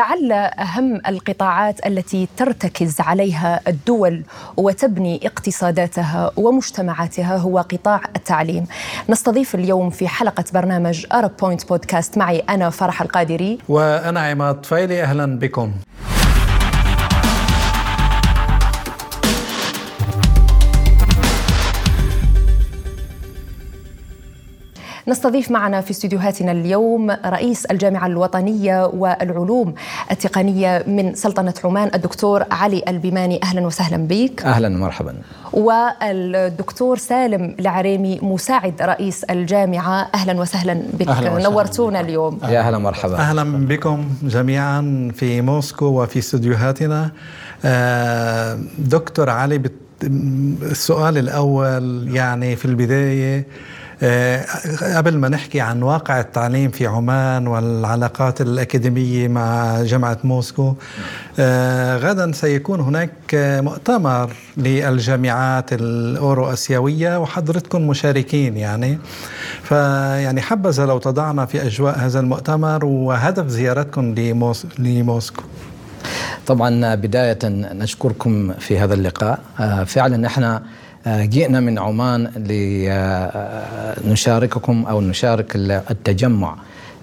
لعل أهم القطاعات التي ترتكز عليها الدول وتبني اقتصاداتها ومجتمعاتها هو قطاع التعليم. نستضيف اليوم في حلقة برنامج ارب بوينت بودكاست معي أنا فرح القادري وأنا عماد طفيلي أهلا بكم. نستضيف معنا في استديوهاتنا اليوم رئيس الجامعة الوطنية والعلوم التقنية من سلطنة عمان الدكتور علي البيماني. أهلا وسهلا بك. أهلا ومرحبا. والدكتور سالم العريمي مساعد رئيس الجامعة. أهلا وسهلا بك. أهلا وسهلا. نورتونا اليوم. يا أهلا مرحبا أهلا بكم جميعا في موسكو وفي استديوهاتنا. آه، دكتور علي السؤال الأول يعني في البداية قبل ما نحكي عن واقع التعليم في عمان والعلاقات الأكاديمية مع جامعة موسكو آه، غدا سيكون هناك مؤتمر للجامعات الأورو أسيوية وحضرتكم مشاركين يعني. فيعني حبذا لو تضعنا في أجواء هذا المؤتمر وهدف زيارتكم لموسكو. طبعا بداية نشكركم في هذا اللقاء. آه، فعلا إحنا آه، جئنا من عمان لنشارككم أو نشارك التجمع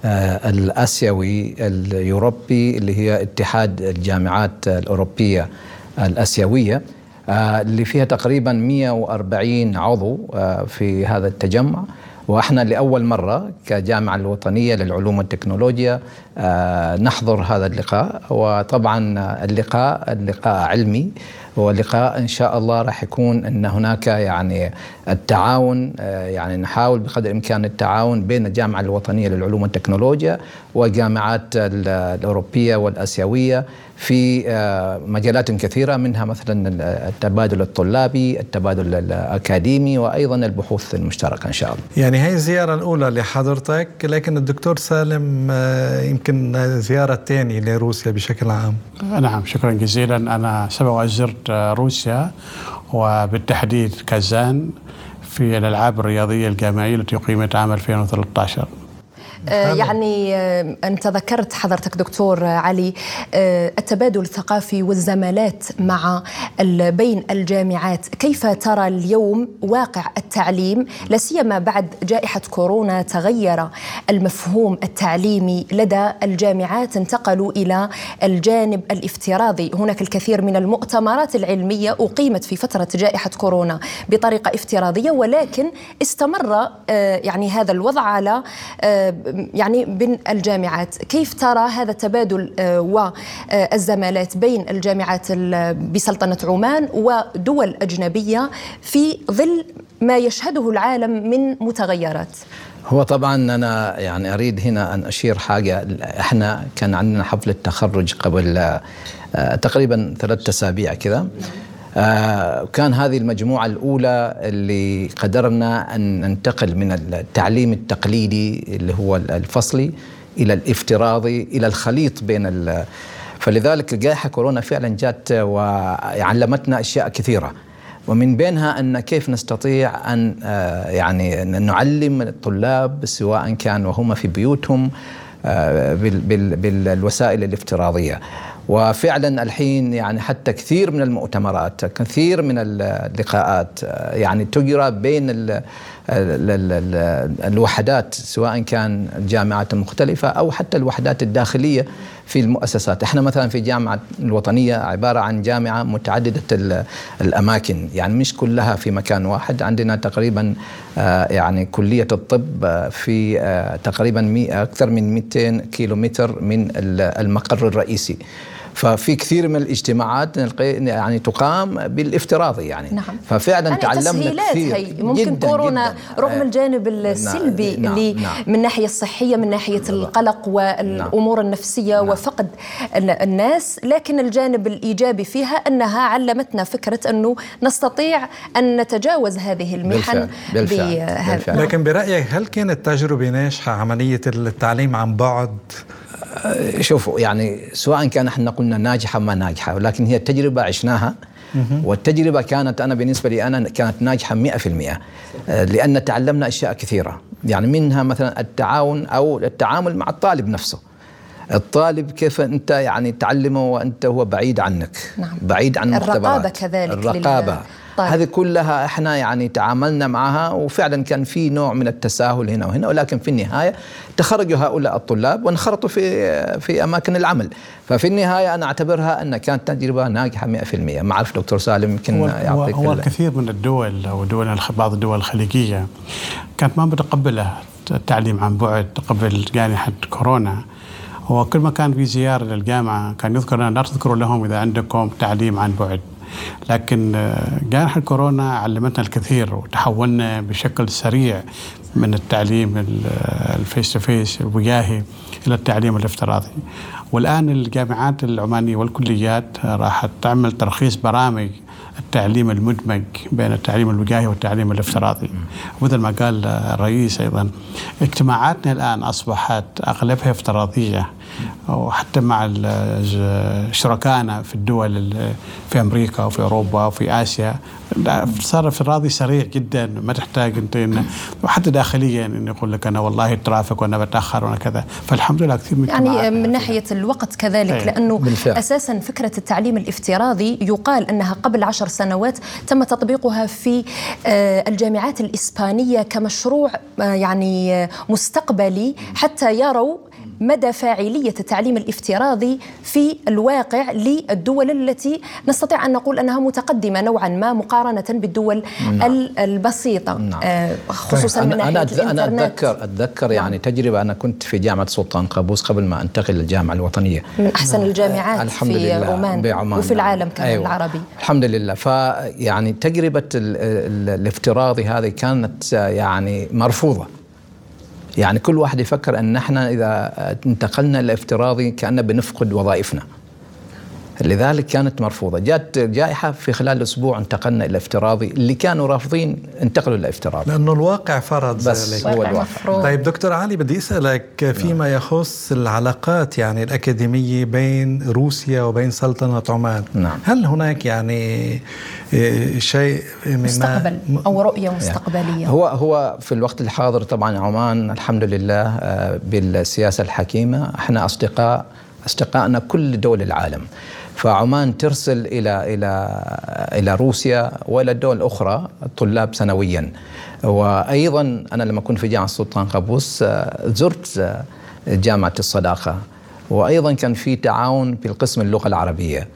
آه، الأسيوي اليوروبي اللي هي اتحاد الجامعات الأوروبية الأسيوية آه، اللي فيها تقريبا 140 عضو في هذا التجمع. وإحنا لأول مرة كجامعة الوطنية للعلوم والتكنولوجيا نحضر هذا اللقاء وطبعا اللقاء اللقاء علمي هو لقاء إن شاء الله راح يكون إن هناك يعني التعاون آه، يعني نحاول بقدر الإمكان التعاون بين الجامعة الوطنية للعلوم والتكنولوجيا والجامعات الأوروبية والآسيوية في آه، مجالات كثيرة منها مثلا التبادل الطلابي، التبادل الأكاديمي وأيضا البحوث المشتركة إن شاء الله. يعني هي الزيارة الأولى لحضرتك لكن الدكتور سالم آه، يمكن زيارة ثانية لروسيا بشكل عام. نعم شكرا جزيلا أنا سبق زرت روسيا وبالتحديد كازان في الألعاب الرياضية الجامعية التي أقيمت عام 2013 آه، يعني آه، أنت ذكرت حضرتك دكتور علي آه، التبادل الثقافي والزمالات مع بين الجامعات. كيف ترى اليوم واقع التعليم؟ لا سيما بعد جائحة كورونا تغير المفهوم التعليمي لدى الجامعات انتقلوا إلى الجانب الافتراضي. هناك الكثير من المؤتمرات العلمية أقيمت في فترة جائحة كورونا بطريقة افتراضية ولكن استمر يعني هذا الوضع على يعني بين الجامعات. كيف ترى هذا التبادل آه، والزمالات بين الجامعات بسلطنة عمان ودول أجنبية في ظل ما يشهده العالم من متغيرات؟ هو طبعا أنا يعني أريد هنا أن أشير حاجة. إحنا كان عندنا حفله تخرج قبل آه، تقريبا ثلاثة أسابيع كذا. كان هذه المجموعة الأولى اللي قدرنا أن ننتقل من التعليم التقليدي اللي هو الفصلي إلى الافتراضي إلى الخليط بين فلذلك جائحة كورونا فعلا جات وعلمتنا أشياء كثيرة. ومن بينها أن كيف نستطيع أن آه يعني نعلم الطلاب سواء كان وهم في بيوتهم آه بالوسائل الافتراضية. وفعلا الحين يعني حتى كثير من المؤتمرات كثير من اللقاءات يعني تجرى بين ال ال ال الوحدات سواء كان الجامعات المختلفة أو حتى الوحدات الداخلية في المؤسسات. إحنا مثلا في جامعة الوطنية عبارة عن جامعة متعددة الأماكن يعني مش كلها في مكان واحد. عندنا تقريبا آه، يعني كلية الطب آه، في آه، تقريبا أكثر من 200 كيلومتر من المقر الرئيسي. ففي كثير من الاجتماعات يعني تقام بالافتراضي يعني نعم. ففعلا يعني تعلمنا كثير هي. ممكن جداً كورونا جداً. رغم الجانب نعم، السلبي نعم. اللي نعم. من الناحيه الصحية من ناحية نعم. القلق والأمور نعم. النفسية نعم. وفقد الناس لكن الجانب الإيجابي فيها أنها علمتنا فكرة أنه نستطيع أن نتجاوز هذه المحن بالفعل. بالفعل. بالفعل. لكن برأيك هل كانت تجربة ناجحة عملية التعليم عن بعد شوفوا يعني سواء كان إحنا قلنا ناجحة ما ناجحة ولكن هي التجربة عشناها والتجربة كانت أنا بالنسبة لي أنا كانت ناجحة 100% آه، لأن تعلمنا أشياء كثيرة يعني منها مثلا التعاون أو التعامل مع الطالب نفسه. الطالب كيف أنت يعني تعلمه وأنت هو بعيد عنك نعم. بعيد عن الرقابة المختبرات كذلك الرقابة. لل- طيب. هذه كلها إحنا يعني تعاملنا معها وفعلا كان في نوع من التساهل هنا وهنا ولكن في النهاية تخرجوا هؤلاء الطلاب وانخرطوا في في أماكن العمل. ففي النهاية أنا أعتبرها أن كانت تجربة ناجحة 100% ما أعرف دكتور سالم يمكن يعطيك هو الكثير من الدول أو دول بعض الدول الخليجية كانت ما متقبلة التعليم عن بعد قبل جائحه كورونا. وكل ما كان في زيارة للجامعة كان يذكر لا تذكروا لهم إذا عندكم تعليم عن بعد. لكن آه، جائحة كورونا علمتنا الكثير وتحولنا بشكل سريع من التعليم ال face to face الوجاهي إلى التعليم الافتراضي. والآن الجامعات العمانية والكليات راح تعمل ترخيص برامج التعليم المدمج بين التعليم الوجاهي والتعليم الافتراضي. ومثل ما قال الرئيس أيضا اجتماعاتنا الآن أصبحت أغلبها افتراضية. وحتى مع شركائنا في الدول ال- في أمريكا وفي أوروبا وفي آسيا. صار افتراضي سريع جدا ما تحتاج أنت إن وحتى داخليا انه يقول لك أنا والله الترافيك وأنا بتأخر وأنا كذا. فالحمد لله كثير من يعني من ناحية الوقت كذلك أي، لأنه بالفعل. أساسا فكرة التعليم الافتراضي يقال أنها قبل عشر سنوات تم تطبيقها في آه، الجامعات الإسبانية كمشروع آه، يعني آه، مستقبلي حتى يروا مدى فاعلية التعليم الافتراضي في الواقع للدول التي نستطيع أن نقول أنها متقدمة نوعا ما مقارنة بالدول ال- البسيطة. نعم. آه، خصوصا من ناحية أنا أنا الإنترنت. اتذكر أتذكر يعني تجربة. أنا كنت في جامعة سلطان قابوس قبل ما أنتقل للجامعة الوطنية. من أحسن الجامعات الحمد في لله. عمان, بعمان. وفي نعم. العالم كمان أيوة. العربي. الحمد لله. فيعني ال الافتراضي هذه كانت يعني مرفوضة. يعني كل واحد يفكر أن إحنا إذا انتقلنا للافتراضي كأننا بنفقد وظائفنا. لذلك كانت مرفوضة. جاءت جائحة في خلال أسبوع انتقلنا إلى افتراضي. اللي كانوا رافضين انتقلوا إلى افتراضي. لأنه الواقع فرض بس ذلك. هو واقع الواقع. مفروض. طيب دكتور علي بدي أسألك فيما يخص العلاقات يعني الأكاديمية بين روسيا وبين سلطنة عمان. نعم. هل هناك يعني شيء مما مستقبل أو رؤية مستقبلية؟ هو هو في الوقت الحاضر طبعا عمان الحمد لله آه، بالسياسة الحكيمة. إحنا أصدقاء أصدقائنا كل دول العالم. فعمان ترسل إلى إلى إلى روسيا وإلى الدول الأخرى طلاب سنويا. وأيضا أنا لما كنت في جامعة السلطان قابوس آه، زرت آه، جامعة الصداقة. وأيضا كان في تعاون في القسم اللغة العربية.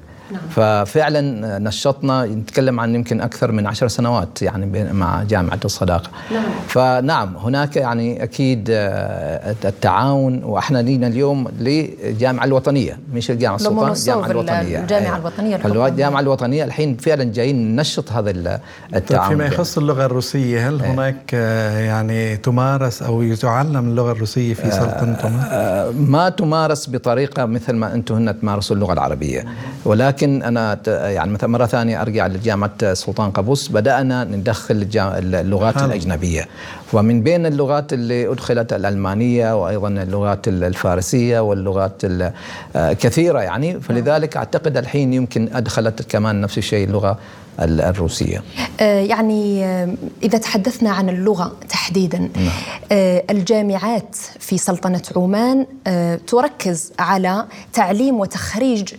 ففعلا نشطنا نتكلم عن يمكن أكثر من عشر سنوات يعني بين- مع جامعة الصداقة نعم. فنعم هناك يعني أكيد آه، التعاون وإحنا لينا اليوم للجامعه الوطنية مش الجامعة السلطان الجامعة الوطنية الجامعة أيوة. الوطنية الحكومية. الجامعة الوطنية الحين فعلا جايين ننشط هذا ال- طيب التعاون فيما يخص اللغة الروسية هل هناك آه، يعني تمارس أو تعلم اللغة الروسية في؟ آه، ما تمارس بطريقة مثل ما أنتم هنا تمارسوا اللغة العربية ولكن أنا ت- يعني مثلا مرة ثانية أرجع لجامعة سلطان قابوس. بدأنا ندخل اللغات حلو. الأجنبية. ومن بين اللغات اللي أدخلت الألمانية وأيضا اللغات الفارسية واللغات ال- آه، كثيرة يعني. فلذلك أعتقد الحين يمكن أدخلت كمان نفس الشيء اللغة ال- الروسية. آه، يعني آه، إذا تحدثنا عن اللغة تحديدا آه، الجامعات في سلطنة عمان تركز على تعليم وتخريج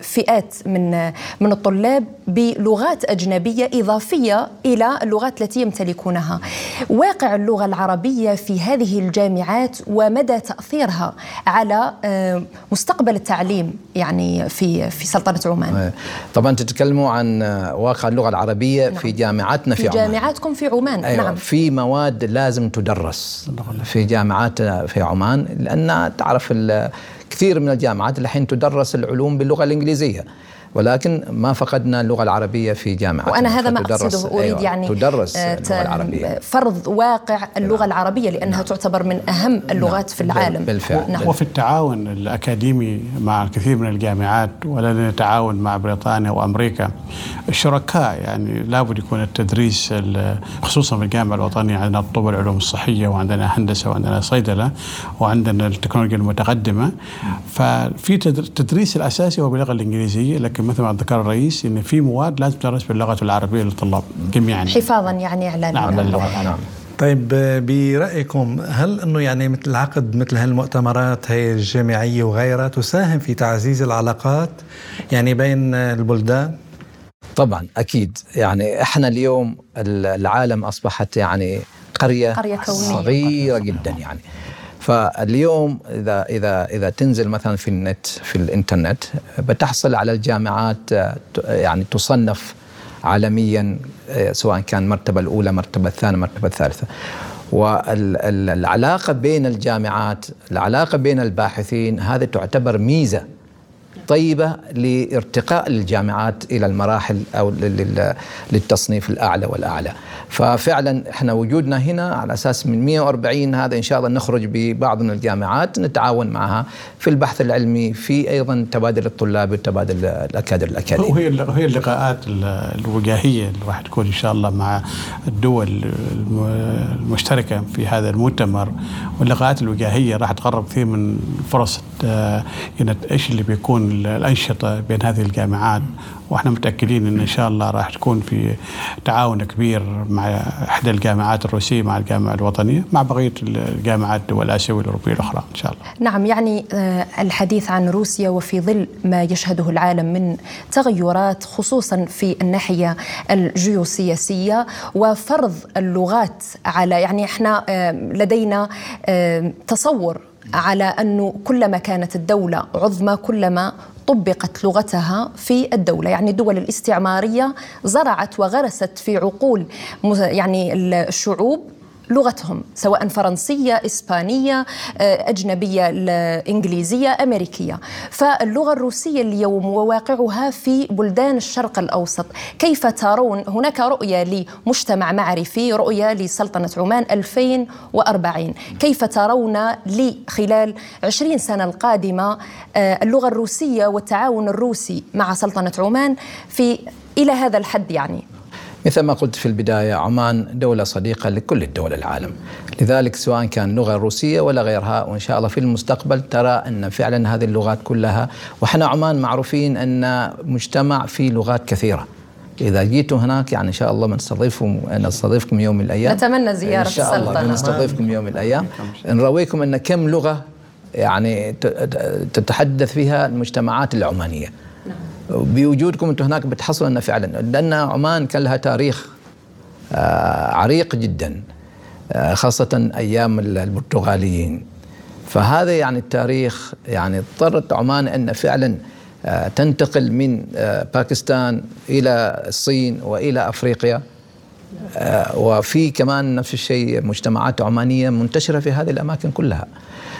فئات من من الطلاب بلغات أجنبية إضافية إلى اللغات التي يمتلكونها. واقع اللغة العربية في هذه الجامعات ومدى تأثيرها على مستقبل التعليم يعني في في سلطنة عمان. طبعا تتكلموا عن آه، واقع اللغة العربية في جامعاتنا في, في عمان. جامعاتكم في عمان. أيوة نعم. في مواد لازم تدرس في جامعات في عمان لأن تعرف كثير من الجامعات الحين تدرس العلوم باللغة الإنجليزية. ولكن ما فقدنا اللغة العربية في جامعات وأنا هذا ما أقصده أريد يعني تدرس آه، اللغة العربية. فرض واقع اللغة العربية لأنها تعتبر من أهم اللغات في العالم. بالفعل. نعم. وفي التعاون الأكاديمي مع الكثير من الجامعات ولدينا تعاون مع بريطانيا وأمريكا الشركاء يعني لابد يكون التدريس ال- خصوصا في الجامعة الوطنية عندنا طب العلوم الصحية وعندنا هندسة وعندنا صيدلة وعندنا التكنولوجيا المتقدمة. ففي تدر- التدريس الأساسي هو باللغة الإنجليزية لكن مثل ما ذكر الرئيس إن في مواد لازم تدرس باللغة العربية للطلاب جميعا. حفاظا يعني نعم، على اللغة، اللغة. نعم. طيب برأيكم هل أنه يعني مثل عقد مثل هالمؤتمرات هي الجامعية وغيرها تساهم في تعزيز العلاقات يعني بين البلدان؟ طبعا أكيد. يعني إحنا اليوم العالم أصبحت يعني قرية, قرية كونية. صغيرة جدا يعني. فاليوم إذا إذا إذا تنزل مثلا في النت في الإنترنت بتحصل على الجامعات يعني تصنف عالميا سواء كان المرتبه الأولى المرتبه الثانية المرتبه الثالثة. والعلاقه بين الجامعات العلاقة بين الباحثين هذه تعتبر ميزة. طيبة لارتقاء الجامعات إلى المراحل أو للتصنيف الأعلى والأعلى. ففعلا إحنا وجودنا هنا على أساس من 140 هذا إن شاء الله نخرج ببعض من الجامعات نتعاون معها في البحث العلمي في أيضا تبادل الطلاب وتبادل الأكادر الأكاديمي وهي هي اللقاءات الوجاهية اللي راح تكون إن شاء الله مع الدول المشتركة في هذا المؤتمر. واللقاءات الوجاهية راح تقرب كثير من فرص آه، إيش اللي بيكون الأنشطة بين هذه الجامعات وإحنا متأكدين إن إن شاء الله راح تكون في تعاون كبير مع احدى الجامعات الروسية مع الجامعة الوطنية مع بقية الجامعات الدول الآسيوية والأوروبية الأخرى إن شاء الله. نعم يعني آه، الحديث عن روسيا وفي ظل ما يشهده العالم من تغيرات خصوصا في الناحية الجيوسياسية وفرض اللغات على يعني إحنا آه، لدينا آه، تصور على انه كلما كانت الدولة عظمى كلما طبقت لغتها في الدولة، يعني الدول الاستعمارية زرعت وغرست في عقول يعني الشعوب لغتهم سواء فرنسية إسبانية آه، أجنبية إنجليزية أمريكية. فاللغة الروسية اليوم وواقعها في بلدان الشرق الأوسط. كيف ترون؟ هناك رؤية لمجتمع معرفي رؤية لسلطنة عمان 2040 كيف ترون لخلال 20 سنة القادمة آه، اللغة الروسية والتعاون الروسي مع سلطنة عمان في إلى هذا الحد يعني؟ مثل ما قلت في البداية عمان دولة صديقة لكل الدول العالم. لذلك سواء كان لغة روسية ولا غيرها وإن شاء الله في المستقبل ترى أن فعلا هذه اللغات كلها وإحنا عمان معروفين أن مجتمع فيه لغات كثيرة. إذا جيتوا هناك يعني إن شاء الله بنستضيفكم نستضيفكم يوم من الأيام. نتمنى زيارة إن شاء الله نستضيفكم يوم من الأيام. نرويكم أن كم لغة يعني تتحدث فيها المجتمعات العمانية. بوجودكم أنتم هناك بتحصلوا انه فعلا. لأن عمان كان لها تاريخ آه، عريق جدا آه، خاصة أيام البرتغاليين. فهذا يعني التاريخ يعني اضطرت عمان أن فعلا آه، تنتقل من باكستان إلى الصين وإلى أفريقيا. وفي كمان نفس الشيء مجتمعات عمانية منتشرة في هذه الأماكن كلها.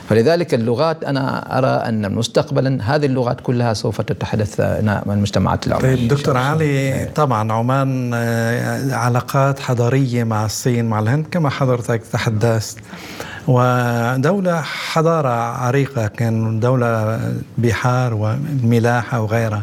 فلذلك اللغات أنا أرى أن مستقبلا هذه اللغات كلها سوف تتحدث مع المجتمعات العمانيه طيب دكتور علي طبعا عمان آه، علاقات حضارية مع الصين مع الهند كما حضرتك تحدثت. ودولة حضارة عريقة كان دولة بحار وملاحة وغيرها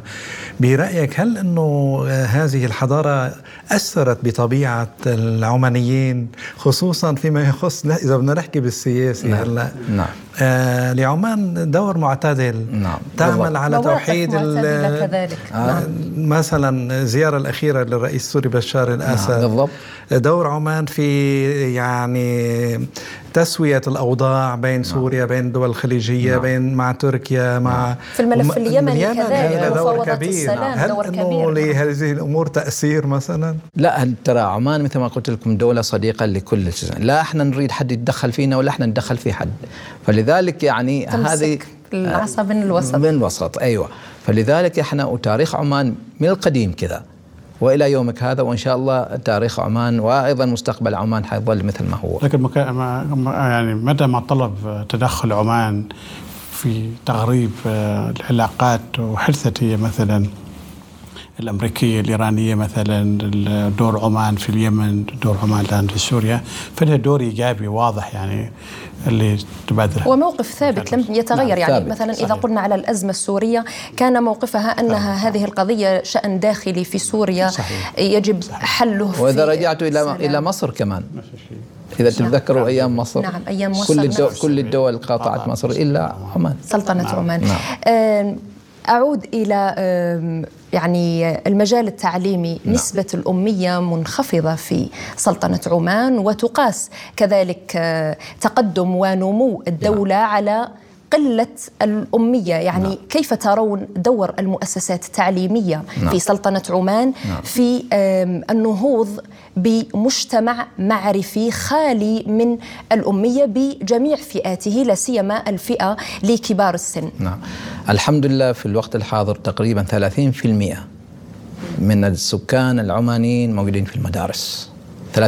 برأيك هل أنه هذه الحضارة أثرت بطبيعة العمانيين خصوصا فيما يخص إذا بدنا نحكي بالسياسة نعم. هلا نعم آه لعمان دور معتدل نعم. تعمل على توحيد كذلك آه نعم. مثلا الزيارة الأخيرة للرئيس السوري بشار الأسد نعم. بالضبط دور عمان في يعني تسوية الأوضاع بين سوريا بين الدول الخليجية نعم. بين مع تركيا مع نعم. في الملف اليمني كذلك دور كبير. نعم. هل دور كبير لهذه الأمور تأثير مثلا؟ لا ترى عمان مثل ما قلت لكم دولة صديقة لكل لا إحنا نريد حد يتدخل فينا ولا إحنا ندخل في حد. فلذلك يعني هذه العصا من الوسط. من الوسط. أيوه. فلذلك إحنا وتاريخ عمان من القديم كذا. وإلى يومك هذا وإن شاء الله تاريخ عمان وأيضا مستقبل عمان حيظل مثل ما هو. لكن ما يعني متى ما طلب تدخل عمان في تغريب آه، العلاقات وحدثت هي مثلا الأمريكية الإيرانية مثلا دور عمان في اليمن دور عمان الآن في سوريا فلها دور إيجابي واضح يعني اللي تبادر وموقف ثابت لم يتغير نعم يعني ثابت. مثلا صحيح. اذا قلنا على الأزمة السورية كان موقفها أنها صحيح. هذه القضية شأن داخلي في سوريا صحيح. يجب صحيح. حله وإذا رجعتوا إلى إلى مصر كمان إذا تتذكروا نعم. أيام مصر نعم أيام مصر كل الدول, كل الدول قاطعت مصر إلا عمان سلطنة نعم. عمان نعم. أعود إلى يعني المجال التعليمي نعم. نسبة الأمية منخفضة في سلطنة عمان وتقاس كذلك آه، تقدم ونمو الدولة نعم. على قلة الأمية يعني نعم. كيف ترون دور المؤسسات التعليمية نعم. في سلطنة عمان نعم. في النهوض بمجتمع معرفي خالي من الأمية بجميع فئاته لا سيما الفئة لكبار السن نعم الحمد لله في الوقت الحاضر تقريبا 30% من السكان العمانيين موجودين في المدارس 30%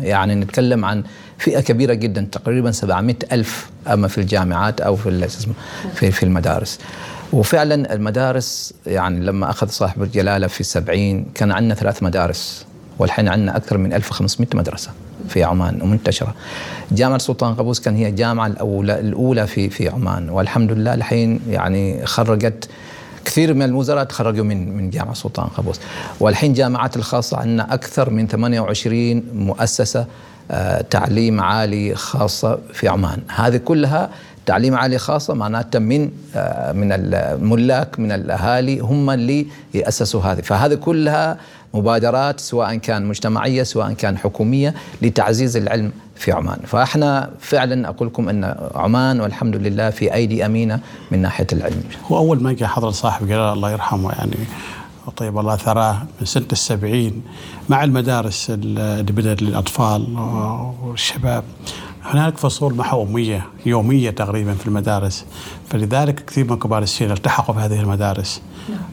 يعني نتكلم عن فئة كبيرة جدا تقريبا 700 ألف أما في الجامعات أو في في, في المدارس. وفعلا المدارس يعني لما أخذ صاحب الجلالة في السبعين كان عندنا ثلاث مدارس والحين عندنا أكثر من 1500 مدرسة في عمان ومنتشرة. جامعة سلطان قابوس كان هي الجامعة الأولى الأولى في في عمان والحمد لله الحين يعني خرجت كثير من الوزراء تخرجوا من من جامعة سلطان قابوس. والحين جامعات الخاصة عندنا أكثر من 28 مؤسسة تعليم عالي خاصة في عمان. هذه كلها تعليم عالي خاصة معناتها من آه، من الملاك من الأهالي هم اللي يأسسوا هذه. فهذه كلها مبادرات سواء كان مجتمعية سواء كان حكومية لتعزيز العلم في عمان. فإحنا فعلا أقول لكم أن عمان والحمد لله في أيدي أمينة من ناحية العلم. هو أول ما جاء حضرة صاحب جلال الله يرحمه يعني طيب الله ثراه من سنة السبعين مع المدارس اللي بدأت للأطفال والشباب. هناك فصول محو أمية يومية تقريبا في المدارس. فلذلك كثير من كبار السن التحقوا بهذه المدارس.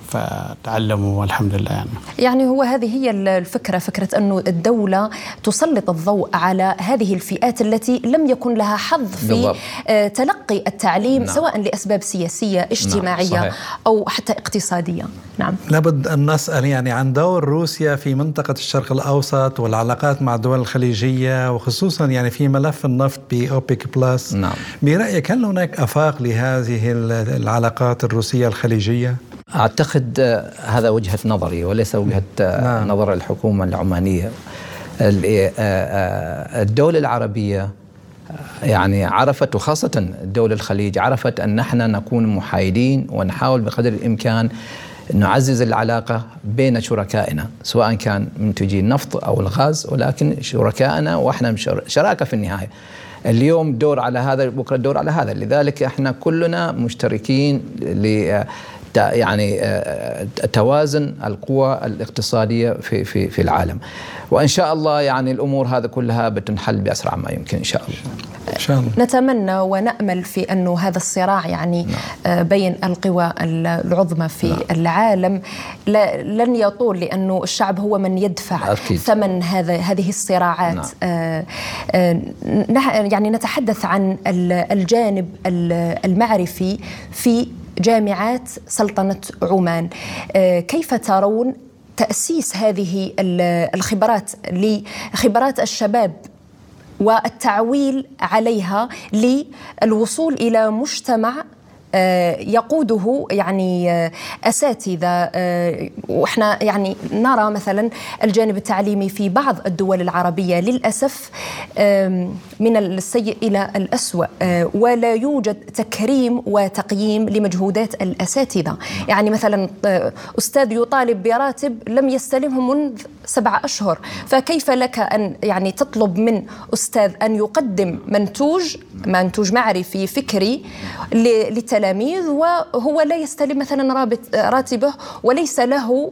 فتعلموا والحمد لله يعني يعني هو هذه هي الفكرة فكرة أنه الدولة تسلط الضوء على هذه الفئات التي لم يكن لها حظ في بالضبط. آه، تلقي التعليم نعم. سواء لأسباب سياسية نعم، اجتماعية نعم. أو حتى اقتصادية نعم لابد أن نسأل يعني عن دور روسيا في منطقة الشرق الأوسط والعلاقات مع الدول الخليجية وخصوصا يعني في ملف النفط بأوبيك بلس نعم. برأيك هل هناك أفاق لهذه العلاقات الروسية الخليجية؟ أعتقد هذا وجهة نظري وليس وجهة نعم. نظر الحكومة العمانية. الدولة العربية يعني عرفت وخاصة دول الخليج عرفت أن نحن نكون محايدين ونحاول بقدر الإمكان نعزز العلاقة بين شركائنا سواء كان منتجي النفط أو الغاز ولكن شركائنا وإحنا شراكة في النهاية. اليوم دور على هذا بكرة دور على هذا. لذلك إحنا كلنا مشتركين يعني آه، توازن القوى الاقتصادية في في في العالم وإن شاء الله يعني الأمور هذه كلها بتنحل بأسرع ما يمكن إن شاء الله إن شاء الله. نتمنى ونأمل في أنه هذا الصراع يعني نعم. آه، بين القوى العظمى في نعم. العالم لن يطول لأنه الشعب هو من يدفع أكيد. ثمن هذا هذه الصراعات نعم. آه آه يعني نتحدث عن الجانب المعرفي في جامعات سلطنة عمان. آه، كيف ترون تأسيس هذه الخبرات لخبرات الشباب والتعويل عليها للوصول إلى مجتمع يقوده يعني آه، أساتذة آه، وإحنا يعني نرى مثلا الجانب التعليمي في بعض الدول العربية للأسف من السيء إلى الأسوأ ولا يوجد تكريم وتقييم لمجهودات الأساتذة. يعني مثلا أستاذ يطالب براتب لم يستلمه منذ سبع أشهر فكيف لك أن يعني تطلب من أستاذ أن يقدم منتوج منتوج معرفي فكري التلاميذ وهو لا يستلم مثلا رابط راتبه وليس له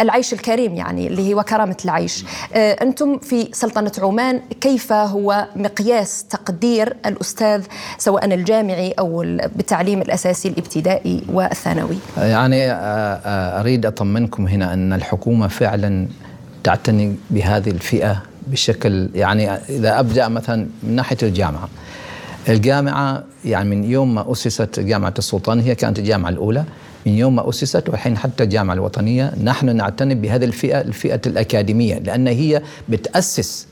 العيش الكريم يعني اللي هو كرامة العيش. آه، أنتم في سلطنة عمان كيف هو مقياس تقدير الأستاذ سواء الجامعي أو بالتعليم الأساسي الابتدائي والثانوي؟ يعني آه، آه، أريد أطمنكم هنا أن الحكومة فعلا تعتني بهذه الفئة بشكل يعني إذا أبدأ مثلا من ناحية الجامعة. الجامعة يعني من يوم ما أسست جامعة السلطان هي كانت الجامعة الأولى. من يوم ما أسست والحين حتى الجامعة الوطنية نحن نعتني بهذه الفئة الفئة الأكاديمية لأن هي بتأسس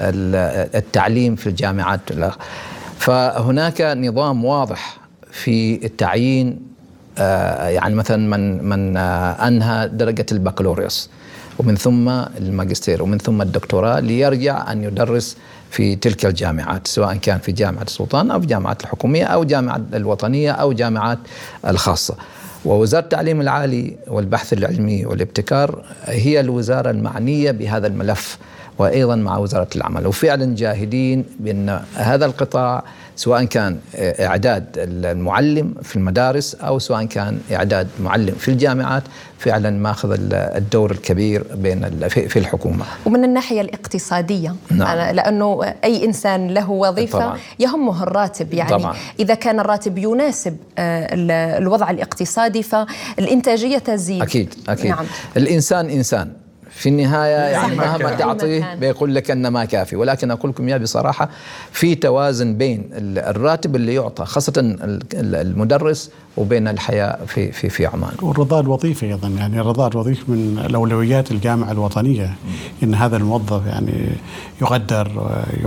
التعليم في الجامعات. فهناك نظام واضح في التعيين آه، يعني مثلا من من آه، أنهى درجة البكالوريوس ومن ثم الماجستير ومن ثم الدكتوراه ليرجع أن يدرس في تلك الجامعات سواء كان في جامعة السلطان أو في جامعات الحكومية أو جامعة الوطنية أو جامعات الخاصة. ووزارة التعليم العالي والبحث العلمي والابتكار هي الوزارة المعنية بهذا الملف وأيضا مع وزارة العمل. وفعلا جاهدين بأن هذا القطاع سواء كان إعداد المعلم في المدارس أو سواء كان إعداد معلم في الجامعات فعلا ماخذ الدور الكبير بين في الحكومة. ومن الناحية الاقتصادية نعم. لأنه أي إنسان له وظيفة طبعا. يهمه الراتب يعني طبعا. إذا كان الراتب يناسب الوضع الاقتصادي فالإنتاجية تزيد. أكيد أكيد نعم. الإنسان إنسان في النهاية يعني مهما تعطيه بيقول لك انه ما كافي. ولكن أقول لكم يا بصراحة في توازن بين الراتب اللي يعطى خاصة المدرس وبين الحياة في في في عمان. والرضا الوظيفي أيضا. يعني الرضا الوظيفي من الأولويات الجامعة الوطنية. إن هذا الموظف يعني يقدر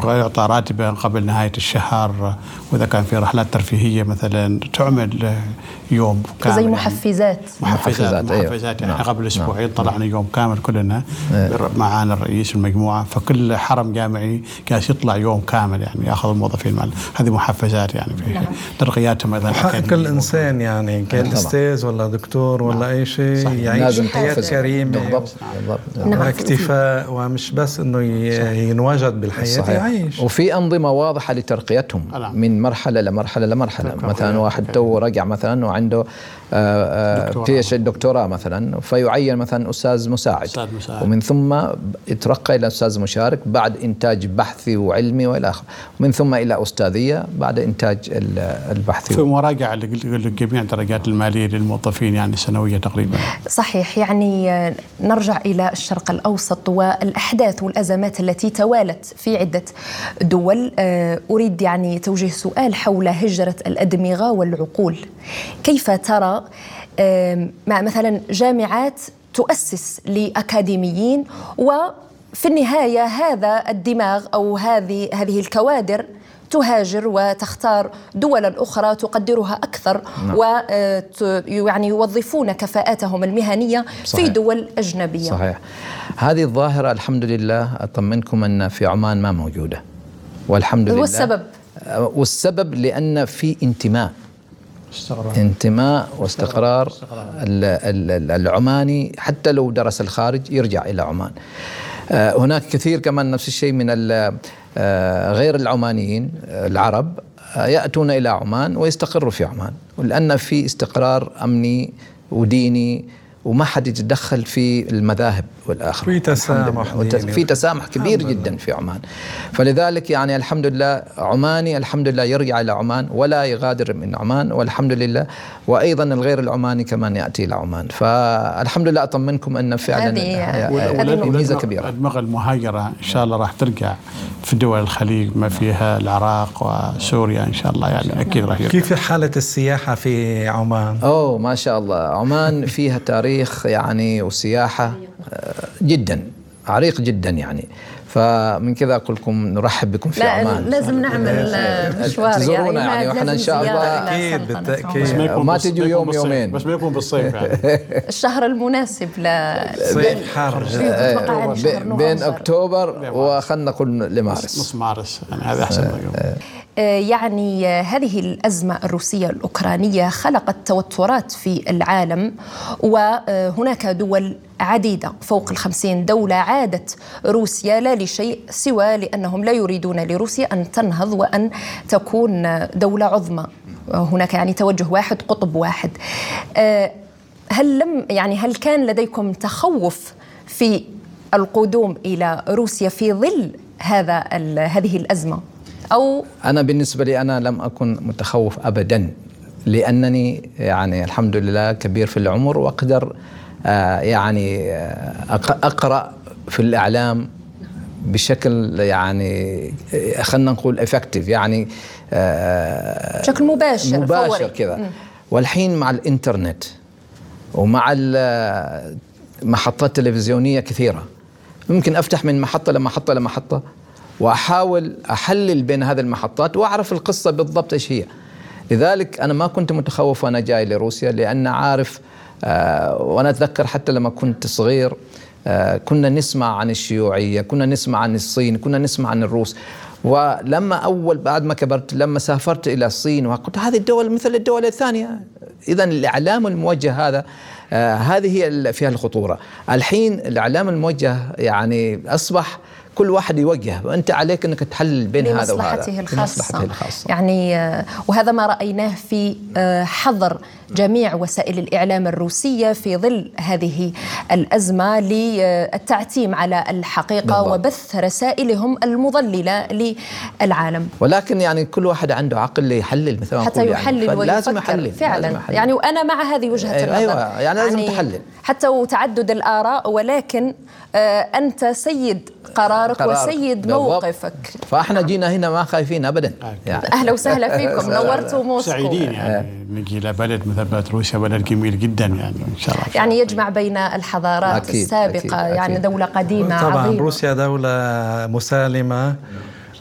يعطى راتبه قبل نهاية الشهر. وإذا كان في رحلات ترفيهية مثلا تعمل يوم كامل زي محفزات يعني. محفزات. محفزات, محفزات يعني. نعم. قبل أسبوعين نعم. طلعنا يوم كامل كلنا إيه. معانا الرئيس المجموعة فكل حرم جامعي جالس يطلع يوم كامل يعني يأخذ الموظفين مال هذه محفزات يعني في نعم. ترقياتهم أيضا. كل إنسان يعني كان أستاذ ولا دكتور ولا نعم. أي شيء يعيش حياة كريمة. بالضبط. نعم. واكتفاء ومش بس إنه ينوجد بالحياة صحيح. يعيش. وفي أنظمة واضحة لترقيتهم نعم. من مرحلة لمرحلة لمرحلة. مثلا واحد تو رجع مثلا وعنده في الدكتوراه مثلا فيعين مثلا أستاذ مساعد. أستاذ مساعد. ومن ثم يترقى إلى أستاذ مشارك بعد إنتاج بحثي وعلمي وإلى اخره ومن ثم إلى أستاذية بعد إنتاج البحثي. في مراجعة لجميع الدرجات المالية للموظفين يعني سنوية تقريبا. صحيح يعني نرجع إلى الشرق الأوسط والأحداث والأزمات التي توالت في عدة دول. أريد يعني توجيه سؤال حول هجرة الأدمغة والعقول. كيف ترى مع مثلا جامعات تؤسس لأكاديميين وفي النهاية هذا الدماغ أو هذه هذه الكوادر تهاجر وتختار دولا أخرى تقدرها أكثر نعم. ويعني يوظفون كفاءاتهم المهنية صحيح. في دول أجنبية صحيح هذه الظاهرة الحمد لله أطمنكم أن في عمان ما موجودة والحمد لله والسبب والسبب لأن في انتماء. انتماء واستقرار العماني حتى لو درس الخارج يرجع إلى عمان. آه، هناك كثير كمان نفس الشيء من آه، غير العمانيين آه، العرب يأتون إلى عمان ويستقروا في عمان. ولان في استقرار أمني وديني وما حد يتدخل في المذاهب. والاخر في تسامح في تسامح كبير جدا في عمان. فلذلك يعني الحمد لله عماني الحمد لله يرجع إلى عمان ولا يغادر من عمان والحمد لله. وأيضا الغير العماني كمان يأتي إلى عمان. فالحمد لله اطمنكم أن فعلا هذه ميزة كبيرة. الادمغه المهاجرة إن شاء الله راح ترجع في دول الخليج ما فيها العراق وسوريا إن شاء الله. يعني أكيد راح كيف حالة السياحة في عمان؟ أوه ما شاء الله. عمان فيها تاريخ يعني وسياحة جدا عريق جدا يعني. فمن كذا أقول لكم نرحب بكم في لا عمان لازم نعمل مشوار تزورونا يعني, يعني وإحنا إن شاء الله أكيد بالتأكيد. ما تجوا يوم يومين. بس ما يكون بالصيف يعني. الشهر المناسب ل صيف حار بين أكتوبر وخلنا نقول لمارس. نص مارس. يعني هذا أحسن يعني هذه الأزمة الروسية الأوكرانية خلقت توترات في العالم وهناك دول عديدة فوق الخمسين دولة عادت روسيا لا لشيء سوى لأنهم لا يريدون لروسيا أن تنهض وأن تكون دولة عظمى هناك يعني توجه واحد قطب واحد هل لم يعني هل كان لديكم تخوف في القدوم إلى روسيا في ظل هذا هذه الأزمة؟ أو أنا بالنسبة لي أنا لم أكن متخوف أبدا لأنني يعني الحمد لله كبير في العمر وأقدر آه يعني آه، أقرأ في الإعلام بشكل يعني آه، خلينا نقول افكتيف يعني بشكل مباشر مباشر كذا. والحين مع الإنترنت ومع محطات تلفزيونية كثيرة ممكن أفتح من محطة لمحطة لمحطة وأحاول أحلل بين هذه المحطات وأعرف القصة بالضبط إيش هي. لذلك أنا ما كنت متخوف وأنا جاي لروسيا لأن عارف آه وأنا أتذكر حتى لما كنت صغير آه كنا نسمع عن الشيوعية، كنا نسمع عن الصين، كنا نسمع عن الروس. ولما أول بعد ما كبرت لما سافرت إلى الصين وقلت هذه الدول مثل الدول الثانية اذا الإعلام الموجه هذا آه هذه هي فيها الخطورة الحين الإعلام الموجه يعني أصبح كل واحد يوجه وأنت عليك إنك تحلل بين هذا وهذا لمصلحته الخاصة. الخاصة يعني آه، وهذا ما رأيناه في آه، حظر جميع وسائل الإعلام الروسية في ظل هذه الأزمة للتعتيم على الحقيقة بالضبط. وبث رسائلهم المضللة للعالم ولكن يعني كل واحد عنده عقل يحلل مثل ما حتى يحلل يعني لازم يحلل فعلا لازم يحلل. يعني وأنا مع هذه وجهة أيوة النظر أيوه يعني لازم يعني تحلل حتى وتعدد الآراء ولكن آه أنت سيد قرارك قرار. وسيد موقفك. فاحنا جينا هنا ما خايفين ابدا. يعني. أهلا وسهلا فيكم. نورتوا موسكو. سعيدين يعني. نجي إلى بلد مثل بلد روسيا بلد جميل جدا يعني إن شاء الله. يعني يجمع بين الحضارات أكيد السابقة. أكيد يعني أكيد. دولة قديمة طبعا عظيمة. روسيا دولة مسالمة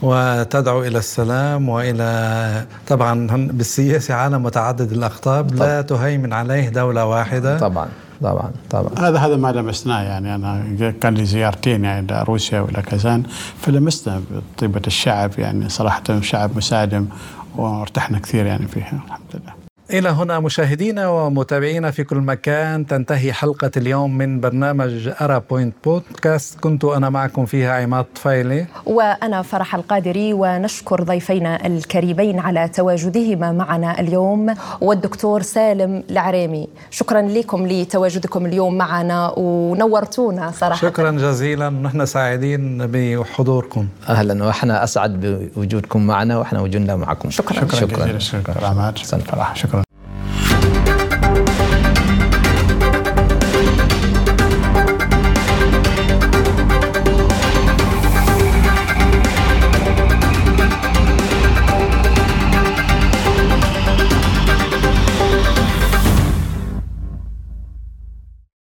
وتدعو إلى السلام والى طبعا بالسياسة عالم متعدد الاقطاب لا تهيمن عليه دولة واحدة. طبعا. طبعا طبعا. هذا هذا ما لمسناه يعني. أنا كان لي زيارتين يعني إلى روسيا وإلى كازان فلمسنا طيبه الشعب يعني. صراحة شعب مسالم وارتحنا كثير يعني فيها الحمد لله. إلى هنا مشاهدينا ومتابعينا في كل مكان تنتهي حلقة اليوم من برنامج أرا بوينت بودكاست كنت أنا معكم فيها عماد طفيلي وأنا فرح القادري ونشكر ضيفينا الكريمين على تواجدهما معنا اليوم والدكتور سالم العريمي شكرا لكم لتواجدكم اليوم معنا ونورتونا صراحة شكرا جزيلا نحن سعيدين بحضوركم أهلا وإحنا أسعد بوجودكم معنا وإحنا وجودنا معكم شكرا شكرا, شكرا. شكرا. شكرا. شكرا. شكرا. شكرا. شكرا.